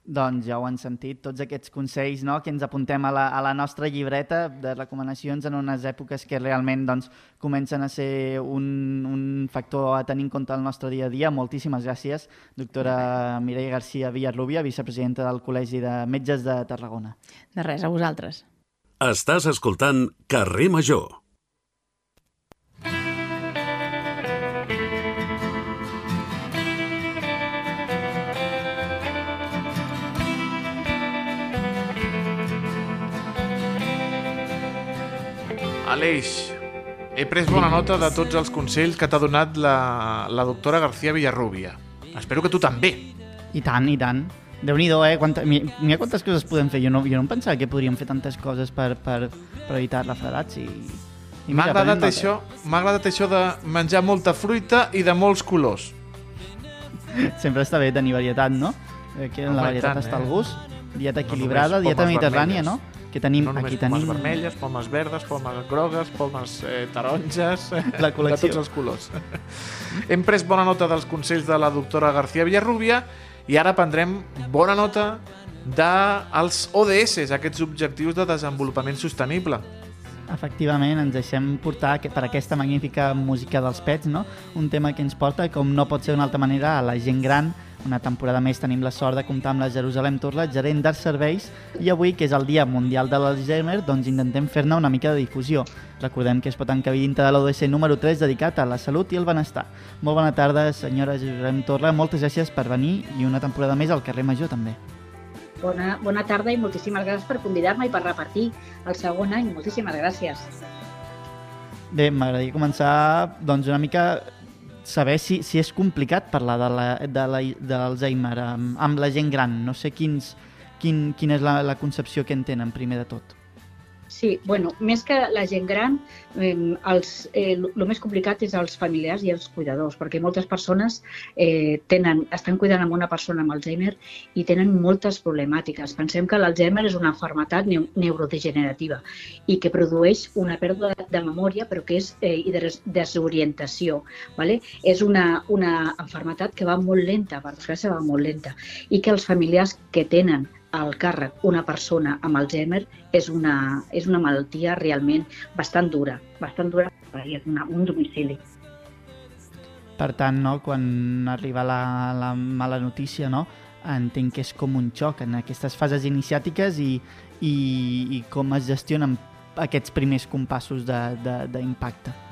Doncs ja ho han sentit, tots aquests consells no, que ens apuntem a la, a la nostra llibreta de recomanacions en unes èpoques que realment doncs, comencen a ser un, un factor a tenir en compte el nostre dia a dia. Moltíssimes gràcies, doctora Mireia Garcia Villarrubia, vicepresidenta del Col·legi de Metges de Tarragona. De res, a vosaltres. Estàs escoltant Carrer Major. Aleix, he pres bona nota de tots els consells que t'ha donat la, la doctora García Villarrubia. Espero que tu també. I tant, i tant. déu nhi eh? Quanta, mira quantes coses podem fer. Jo no, jo no em pensava que podríem fer tantes coses per, per, per evitar la fredats i... i M'ha agradat, això, agradat això de menjar molta fruita i de molts colors. <laughs> Sempre està bé tenir varietat, no? Aquí en Home, la varietat tant, està eh? el gust. Dieta equilibrada, no dieta mediterrània, no? Que tenim, no aquí tenim... pomes vermelles, pomes verdes, pomes grogues, pomes eh, taronges, la col·lecció. de tots els colors. Hem pres bona nota dels consells de la doctora García Villarrubia i ara prendrem bona nota dels ODS, aquests objectius de desenvolupament sostenible. Efectivament, ens deixem portar per aquesta magnífica música dels pets, no? un tema que ens porta, com no pot ser d'una altra manera, a la gent gran, una temporada més tenim la sort de comptar amb la Jerusalem Torla, gerent d'Arts Serveis, i avui, que és el Dia Mundial de l'Alzheimer, doncs intentem fer-ne una mica de difusió. Recordem que es pot encabir dintre de l'ODC número 3 dedicat a la salut i el benestar. Molt bona tarda, senyora Jerusalem Torla, moltes gràcies per venir i una temporada més al carrer Major també. Bona, bona tarda i moltíssimes gràcies per convidar-me i per repartir el segon any. Moltíssimes gràcies. Bé, m'agradaria començar doncs, una mica saber si, si és complicat parlar de l'Alzheimer amb, amb la gent gran. No sé quins, quin, quina és la, la concepció que en tenen, primer de tot. Sí, bueno, més que la gent gran, eh, els, eh, el més complicat és els familiars i els cuidadors, perquè moltes persones eh, tenen, estan cuidant amb una persona amb Alzheimer i tenen moltes problemàtiques. Pensem que l'Alzheimer és una malaltia neu neurodegenerativa i que produeix una pèrdua de memòria, però que és eh, i de desorientació. ¿vale? És una, una malaltia que va molt lenta, per desgràcia va molt lenta, i que els familiars que tenen al càrrec una persona amb Alzheimer és una, és una malaltia realment bastant dura, bastant dura perquè és una, un domicili. Per tant, no, quan arriba la, la mala notícia, no, entenc que és com un xoc en aquestes fases iniciàtiques i, i, i com es gestionen aquests primers compassos d'impacte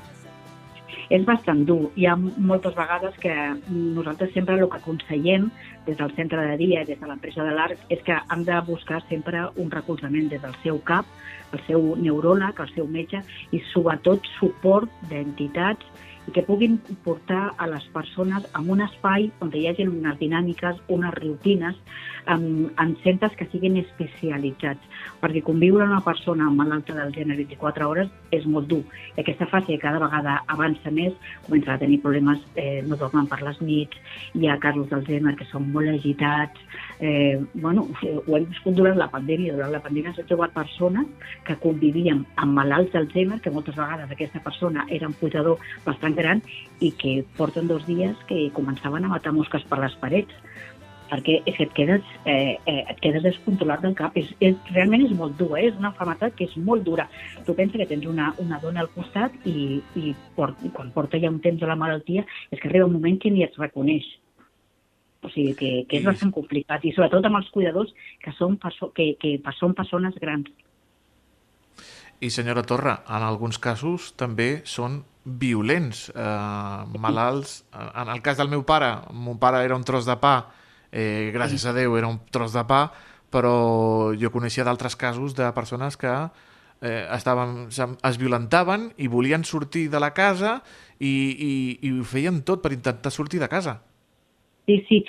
és bastant dur. Hi ha moltes vegades que nosaltres sempre el que aconsellem des del centre de dia, des de l'empresa de l'ARC, és que hem de buscar sempre un recolzament des del seu cap, el seu neuròleg, el seu metge i sobretot suport d'entitats i que puguin portar a les persones en un espai on hi hagi unes dinàmiques, unes rutines, en, en centres que siguin especialitzats, perquè conviure una persona malalta del gènere 24 hores és molt dur. I aquesta fase cada vegada avança més, comença a tenir problemes, eh, no dormen per les nits, hi ha casos d'Alzheimer que són molt agitats, eh, bueno, ho hem viscut durant la pandèmia, durant la pandèmia s'ha trobat persones que convivien amb malalts d'Alzheimer, que moltes vegades aquesta persona era un cuidador bastant gran i que porten dos dies que començaven a matar mosques per les parets perquè és que et quedes, eh, eh, et quedes descontrolat del cap. És, és, realment és molt dur, eh? és una malaltia que és molt dura. Tu penses que tens una, una dona al costat i, i, port, i quan porta ja un temps de la malaltia és que arriba un moment que ni et reconeix. O sigui, que, que és bastant complicat, i sobretot amb els cuidadors que són, perso que, que són persones grans. I senyora Torra, en alguns casos també són violents, eh, malalts. En el cas del meu pare, mon pare era un tros de pa eh, gràcies a Déu era un tros de pa, però jo coneixia d'altres casos de persones que eh, estaven, es violentaven i volien sortir de la casa i, i, i ho feien tot per intentar sortir de casa. Sí, sí,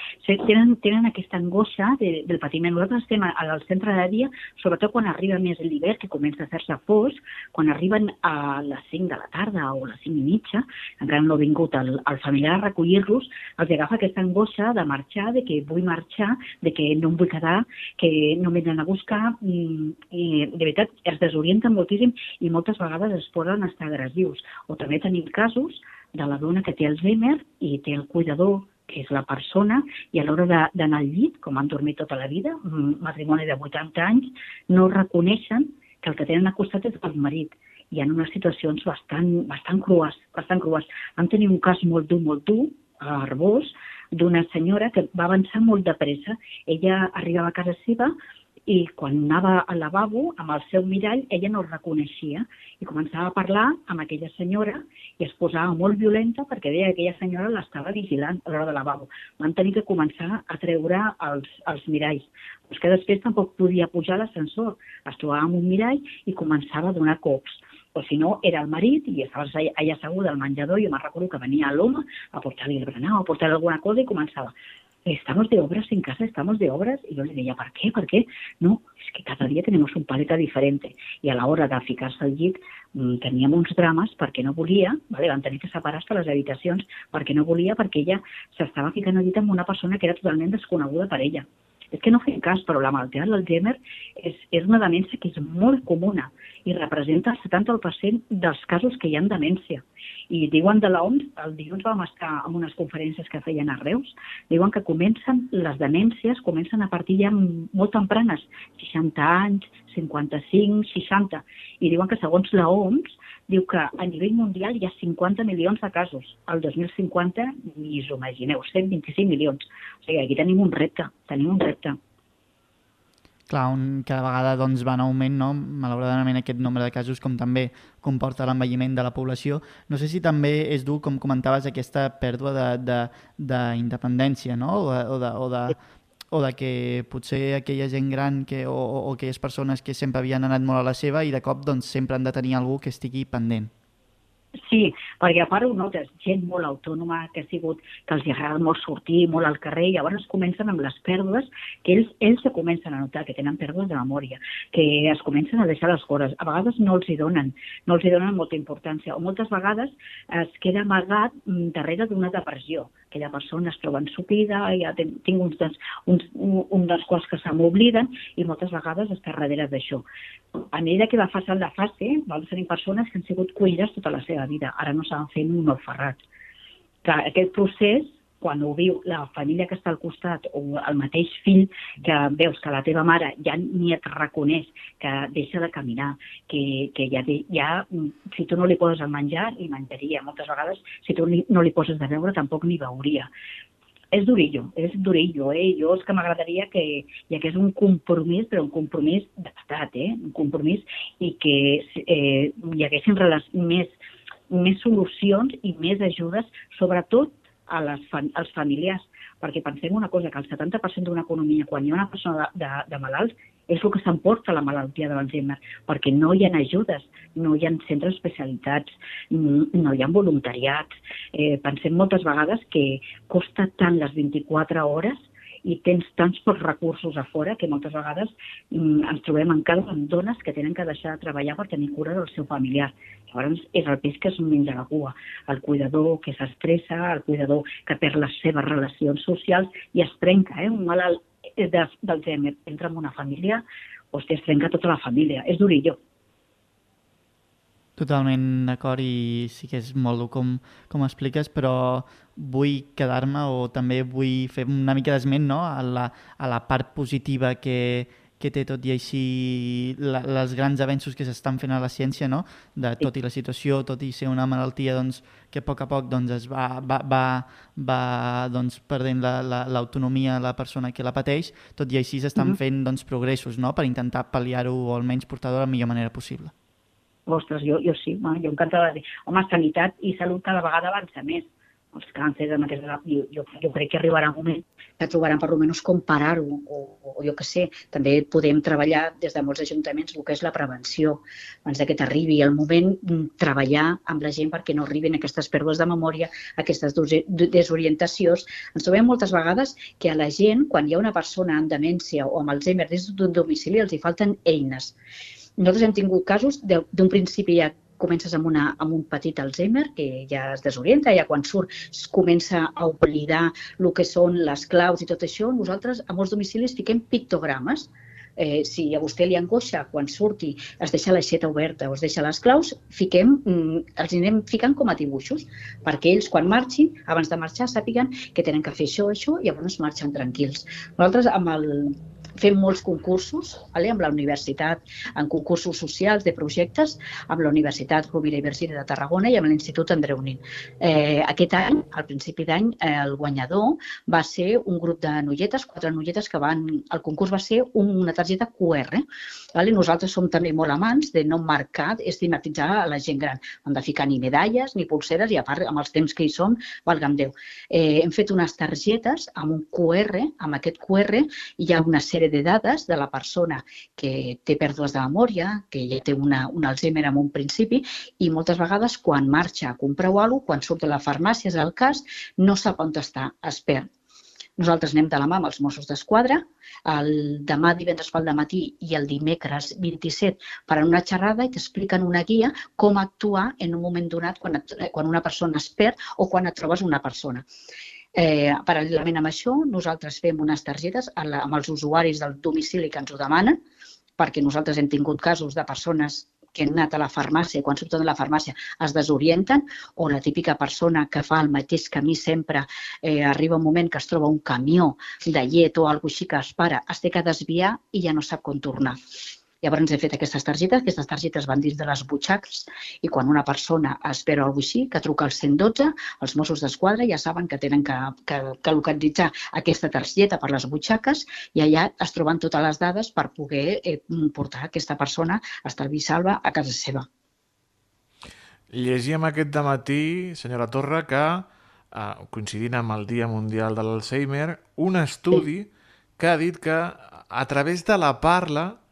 tenen, tenen aquesta angoixa de, del patiment. Nosaltres estem al centre de dia, sobretot quan arriba més l'hivern, que comença a fer-se fosc, quan arriben a les 5 de la tarda o a les 5 i mitja, encara no ha vingut el, el familiar a recollir-los, els agafa aquesta angoixa de marxar, de que vull marxar, de que no em vull quedar, que no m'he d'anar a buscar, mm, i de veritat es desorienten moltíssim i moltes vegades es poden estar agressius. O també tenim casos de la dona que té Alzheimer i té el cuidador que és la persona, i a l'hora d'anar al llit, com han dormit tota la vida, un matrimoni de 80 anys, no reconeixen que el que tenen a costat és el marit. Hi ha unes situacions bastant, bastant crues, bastant crues. Vam tenir un cas molt dur, molt dur, a Arbós, d'una senyora que va avançar molt de pressa. Ella arribava a casa seva i quan anava al lavabo amb el seu mirall ella no el reconeixia i començava a parlar amb aquella senyora i es posava molt violenta perquè deia que aquella senyora l'estava vigilant a l'hora de lavabo. Van tenir que començar a treure els, els miralls. Però que després tampoc podia pujar l'ascensor. Es trobava amb un mirall i començava a donar cops o si no, era el marit i estava allà asseguda al menjador i jo me'n recordo que venia l'home a portar-li el berenar, a portar-li alguna cosa i començava estamos de obras en casa, estamos de obras. Y yo le decía, ¿por qué? ¿Por qué? No, es que cada día tenemos un paleta diferente. I a l'hora de ficar-se al llit mmm, teníem uns drames no volia, vale? van tenir que separar hasta les habitacions perquè no volia, perquè ella s'estava ficant al llit amb una persona que era totalment desconeguda per ella. És que no fem cas, però la malaltia de l'Alzheimer és, és una demència que és molt comuna i representa el 70% dels casos que hi ha en demència. I diuen de l'OMS, el dilluns vam estar en unes conferències que feien a Reus, diuen que comencen, les demències comencen a partir ja molt tempranes, 60 anys, 55, 60, i diuen que segons la OMS diu que a nivell mundial hi ha 50 milions de casos. El 2050, ni us ho imagineu, 125 milions. O sigui, aquí tenim un repte, tenim un repte. Clar, un, cada vegada doncs, va en augment, no? malauradament, aquest nombre de casos, com també comporta l'envelliment de la població. No sé si també és dur, com comentaves, aquesta pèrdua d'independència, no? o de, o de, o de o de que potser aquella gent gran que, o, o aquelles persones que sempre havien anat molt a la seva i de cop doncs, sempre han de tenir algú que estigui pendent. Sí, perquè a part ho notes, gent molt autònoma que ha sigut, que els agrada molt sortir, molt al carrer, i llavors comencen amb les pèrdues, que ells, ells se comencen a notar que tenen pèrdues de memòria, que es comencen a deixar les coses. A vegades no els hi donen, no els hi donen molta importància, o moltes vegades es queda amagat mm, darrere d'una depressió. Aquella persona es troba ensupida, ja tinc uns, dels, uns, un dels quals que se m'obliden, i moltes vegades està darrere d'això. A mesura que va passant la fase, vam tenir persones que han sigut cuidades tota la seva vida, ara no s'han fet un orferrat. Que aquest procés, quan ho viu la família que està al costat o el mateix fill, que veus que la teva mare ja ni et reconeix, que deixa de caminar, que, que ja, ja, si tu no li poses el menjar, i menjaria. Moltes vegades, si tu no li poses de veure, tampoc ni veuria és durillo, és durillo, eh? Jo és que m'agradaria que hi hagués un compromís, però un compromís d'estat, eh? Un compromís i que eh, hi haguessin més més solucions i més ajudes, sobretot a les, als familiars, perquè pensem una cosa, que el 70% d'una economia, quan hi ha una persona de, de, de malalts, és el que s'emporta la malaltia de l'Alzheimer, perquè no hi ha ajudes, no hi ha centres especialitats, no hi ha voluntariats. Eh, pensem moltes vegades que costa tant les 24 hores i tens tants pocs recursos a fora que moltes vegades mm, ens trobem encara amb dones que tenen que deixar de treballar per tenir cura del seu familiar. Llavors és el peix que es menja la cua. El cuidador que s'estressa, el cuidador que perd les seves relacions socials i es trenca. Eh? Un malalt d'Alzheimer entra en una família, hòstia, es trenca tota la família. És durillo. Totalment d'acord i sí que és molt dur com, com expliques, però vull quedar-me o també vull fer una mica d'esment no? a, la, a la part positiva que, que té tot i així la, les grans avenços que s'estan fent a la ciència, no? de tot i la situació, tot i ser una malaltia doncs, que a poc a poc doncs, es va, va, va, va doncs, perdent l'autonomia la, la, la persona que la pateix, tot i així s'estan mm -hmm. fent doncs, progressos no? per intentar pal·liar-ho o almenys portar-ho de la millor manera possible. Ostres, jo, jo sí, home, jo encantada de dir, home, sanitat i salut cada vegada avança més. els càncers, amb aquesta, jo, jo, jo crec que arribarà un moment que trobaran per almenys com parar-ho, o, o, jo que sé, també podem treballar des de molts ajuntaments el que és la prevenció, abans que t'arribi el moment, mm, treballar amb la gent perquè no arribin aquestes pèrdues de memòria, aquestes desorientacions. Ens trobem moltes vegades que a la gent, quan hi ha una persona amb demència o amb Alzheimer des d'un domicili, els hi falten eines. Nosaltres hem tingut casos d'un principi ja comences amb, una, amb un petit Alzheimer que ja es desorienta, ja quan surt es comença a oblidar el que són les claus i tot això. Nosaltres a molts domicilis fiquem pictogrames eh, si a vostè li angoixa quan surti es deixa l'aixeta oberta o es deixa les claus, fiquem, mm, els anem ficant com a dibuixos, perquè ells quan marxin, abans de marxar, sàpiguen que tenen que fer això, això, i llavors marxen tranquils. Nosaltres amb el, fem molts concursos vale? amb la universitat, en concursos socials de projectes, amb la Universitat Rovira i Virgili de Tarragona i amb l'Institut Andreu Nin. Eh, aquest any, al principi d'any, eh, el guanyador va ser un grup de noietes, quatre noietes que van... El concurs va ser una targeta QR. Vale? Nosaltres som també molt amants de no marcar, estigmatitzar a la gent gran. Hem de ficar ni medalles ni pulseres i a part, amb els temps que hi som, valga'm Déu. Eh, hem fet unes targetes amb un QR, amb aquest QR hi ha una sèrie sèrie de dades de la persona que té pèrdues de memòria, que ja té una, un Alzheimer en un principi, i moltes vegades quan marxa a comprar alguna cosa, quan surt de la farmàcia, és el cas, no sap on està, es perd. Nosaltres anem de la mà amb els Mossos d'Esquadra. El demà divendres pel matí i el dimecres 27 faran una xerrada i t'expliquen una guia com actuar en un moment donat quan, et, quan una persona es perd o quan et trobes una persona. Eh, paral·lelament amb això, nosaltres fem unes targetes amb els usuaris del domicili que ens ho demanen, perquè nosaltres hem tingut casos de persones que han anat a la farmàcia quan surten de la farmàcia es desorienten, o la típica persona que fa el mateix camí sempre, eh, arriba un moment que es troba un camió de llet o alguna així que es para, es té que desviar i ja no sap com tornar. Llavors hem fet aquestes targetes, aquestes targetes van dins de les butxaques i quan una persona espera alguna així, que truca al 112, els Mossos d'Esquadra ja saben que tenen que, que, que localitzar aquesta targeta per les butxaques i allà es troben totes les dades per poder eh, portar aquesta persona a estalvi salva a casa seva. Llegíem aquest matí, senyora Torra, que, eh, coincidint amb el Dia Mundial de l'Alzheimer, un estudi sí. que ha dit que a través de la parla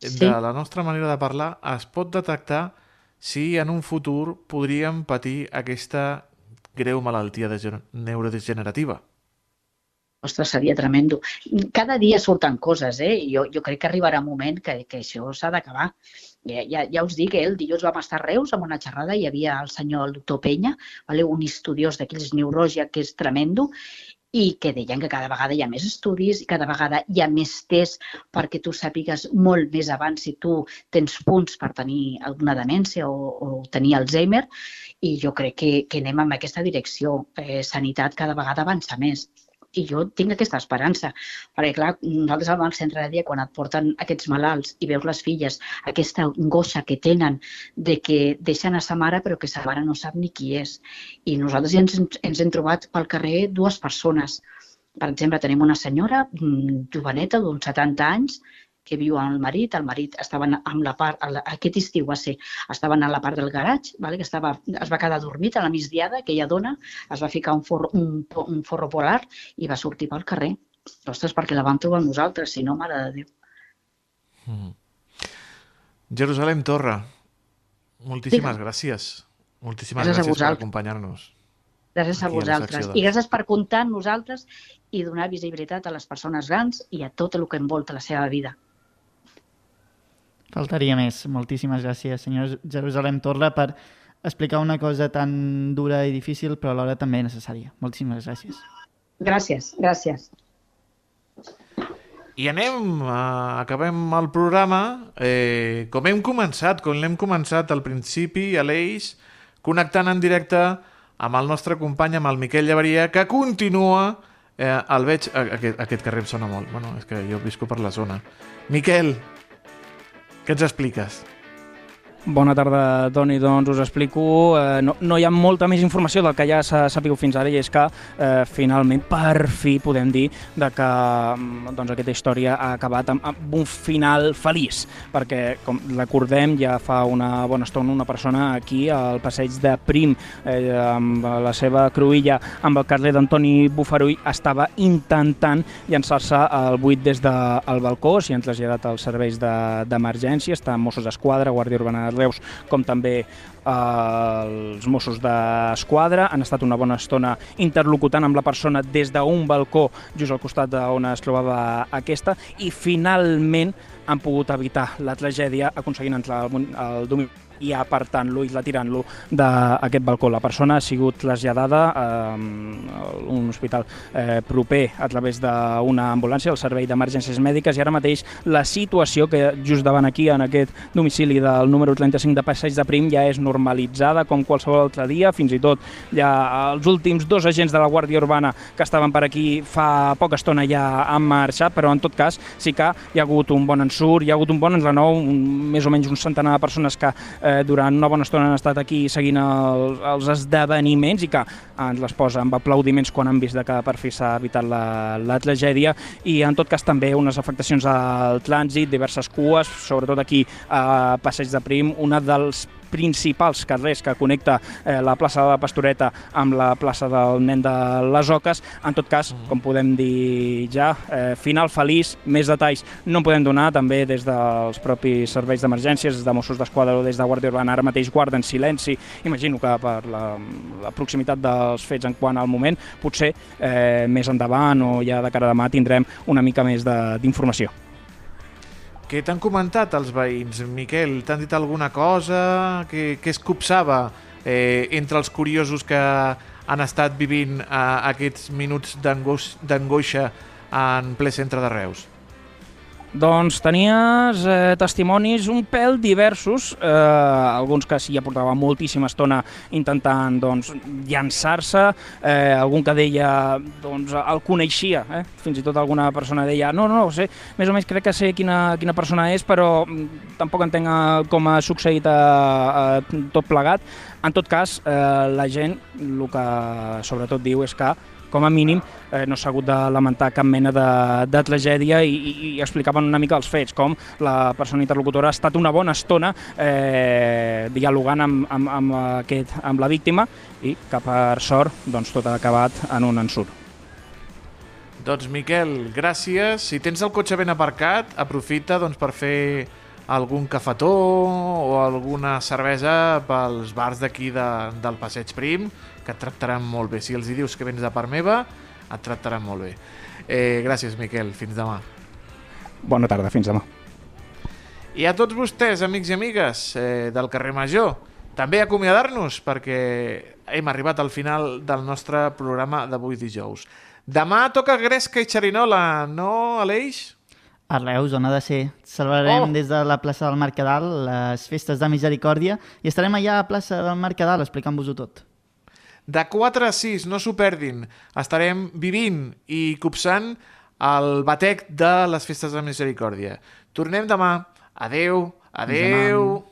sí. de la nostra manera de parlar es pot detectar si en un futur podríem patir aquesta greu malaltia de neurodegenerativa. Ostres, seria tremendo. Cada dia surten coses, eh? Jo, jo crec que arribarà un moment que, que això s'ha d'acabar. Ja, ja, ja us dic, eh? el dilluns vam estar a Reus amb una xerrada, hi havia el senyor el doctor Penya, vale? un estudiós d'aquells neurògia que és tremendo, i que deien que cada vegada hi ha més estudis i cada vegada hi ha més tests perquè tu sàpigues molt més abans si tu tens punts per tenir alguna demència o, o tenir Alzheimer i jo crec que, que anem en aquesta direcció. Eh, sanitat cada vegada avança més i jo tinc aquesta esperança, perquè clar, nosaltres al centre de dia, quan et porten aquests malalts i veus les filles, aquesta angoixa que tenen de que deixen a sa mare però que sa mare no sap ni qui és. I nosaltres ja ens, ens hem trobat pel carrer dues persones. Per exemple, tenim una senyora mm, joveneta d'uns 70 anys que viu amb el marit, el marit estava amb la part, aquest estiu va ser, estaven a la part del garatge, vale? que estava, es va quedar dormit a la migdiada, aquella dona es va ficar un forro, un, un forro polar i va sortir pel carrer. Ostres, perquè la vam trobar nosaltres, si no, mare de Déu. Mm. Jerusalem Torra, moltíssimes sí. gràcies. Moltíssimes gràcies, gràcies per acompanyar-nos. Gràcies a vosaltres. I gràcies per comptar amb nosaltres i donar visibilitat a les persones grans i a tot el que envolta la seva vida. Faltaria més. Moltíssimes gràcies, senyor Jerusalem Torla, per explicar una cosa tan dura i difícil, però alhora també necessària. Moltíssimes gràcies. Gràcies, gràcies. I anem, uh, acabem el programa eh, com hem començat, com l'hem començat al principi, a l'Eix, connectant en directe amb el nostre company, amb el Miquel Llevaria, que continua, eh, el veig, aquest, aquest carrer em sona molt, bueno, és que jo visco per la zona. Miquel, què ens expliques? Bona tarda, Toni. Doncs us explico. Eh, no, no hi ha molta més informació del que ja s'ha sabut fins ara i és que eh, finalment, per fi, podem dir de que mm, doncs, aquesta història ha acabat amb, amb un final feliç, perquè, com recordem, ja fa una bona estona una persona aquí al passeig de Prim, eh, amb la seva cruïlla, amb el carrer d'Antoni Bufarull, estava intentant llançar-se al buit des del balcó, s'hi han traslladat els serveis d'emergència, de, està Mossos d'Esquadra, Guàrdia Urbana Reus, com també eh, els Mossos d'Esquadra. Han estat una bona estona interlocutant amb la persona des d'un balcó just al costat d'on es trobava aquesta i finalment han pogut evitar la tragèdia aconseguint entrar al, al domicili i apartant-lo i retirant-lo d'aquest balcó. La persona ha sigut traslladada a un hospital eh, proper a través d'una ambulància, el servei d'emergències mèdiques, i ara mateix la situació que just davant aquí, en aquest domicili del número 35 de Passeig de Prim, ja és normalitzada com qualsevol altre dia, fins i tot ja els últims dos agents de la Guàrdia Urbana que estaven per aquí fa poca estona ja han marxat, però en tot cas sí que hi ha hagut un bon ensurt, hi ha hagut un bon enrenou, un, més o menys un centenar de persones que eh, eh, durant una bona estona han estat aquí seguint el, els esdeveniments i que ens les posa amb aplaudiments quan han vist que per fi s'ha evitat la, la tragèdia. I en tot cas també unes afectacions al trànsit, diverses cues, sobretot aquí a Passeig de Prim, una dels principals carrers que connecta eh, la plaça de la Pastoreta amb la plaça del Nen de les Oques. En tot cas, mm. com podem dir ja, eh, final feliç, més detalls no en podem donar, també des dels propis serveis d'emergències, des de Mossos d'Esquadra o des de Guàrdia Urbana, ara mateix guarden silenci. Imagino que per la, la proximitat dels fets en quant al moment, potser eh, més endavant o ja de cara a demà tindrem una mica més d'informació. Què t'han comentat els veïns, Miquel? T'han dit alguna cosa? Què, què es copsava eh, entre els curiosos que han estat vivint eh, aquests minuts d'angoixa en ple centre de Reus? Doncs tenies eh, testimonis un pèl diversos, eh, alguns que s'hi aportava moltíssima estona intentant doncs, llançar-se, eh, algun que deia doncs, el coneixia, eh? fins i tot alguna persona deia no, no, no, sé, més o menys crec que sé quina, quina persona és, però mm, tampoc entenc eh, com ha succeït a, a tot plegat. En tot cas, eh, la gent el que sobretot diu és que com a mínim eh, no s'ha hagut de lamentar cap mena de, de tragèdia i, i, i explicaven una mica els fets, com la persona interlocutora ha estat una bona estona eh, dialogant amb, amb, amb, aquest, amb la víctima i que per sort doncs, tot ha acabat en un ensurt. Doncs Miquel, gràcies. Si tens el cotxe ben aparcat, aprofita doncs, per fer algun cafetó o alguna cervesa pels bars d'aquí de, del Passeig Prim, que et tractaran molt bé. Si els hi dius que vens de part meva, et tractaran molt bé. Eh, gràcies, Miquel. Fins demà. Bona tarda, fins demà. I a tots vostès, amics i amigues eh, del carrer Major, també acomiadar-nos perquè hem arribat al final del nostre programa d'avui dijous. Demà toca Gresca i Xerinola, no, Aleix? A Reus, on ha de ser. Celebrarem oh. des de la plaça del Mercadal les festes de Misericòrdia i estarem allà a la plaça del Mercadal explicant-vos-ho tot. De 4 a 6, no s'ho perdin. Estarem vivint i copsant el batec de les festes de Misericòrdia. Tornem demà. Adeu, adeu.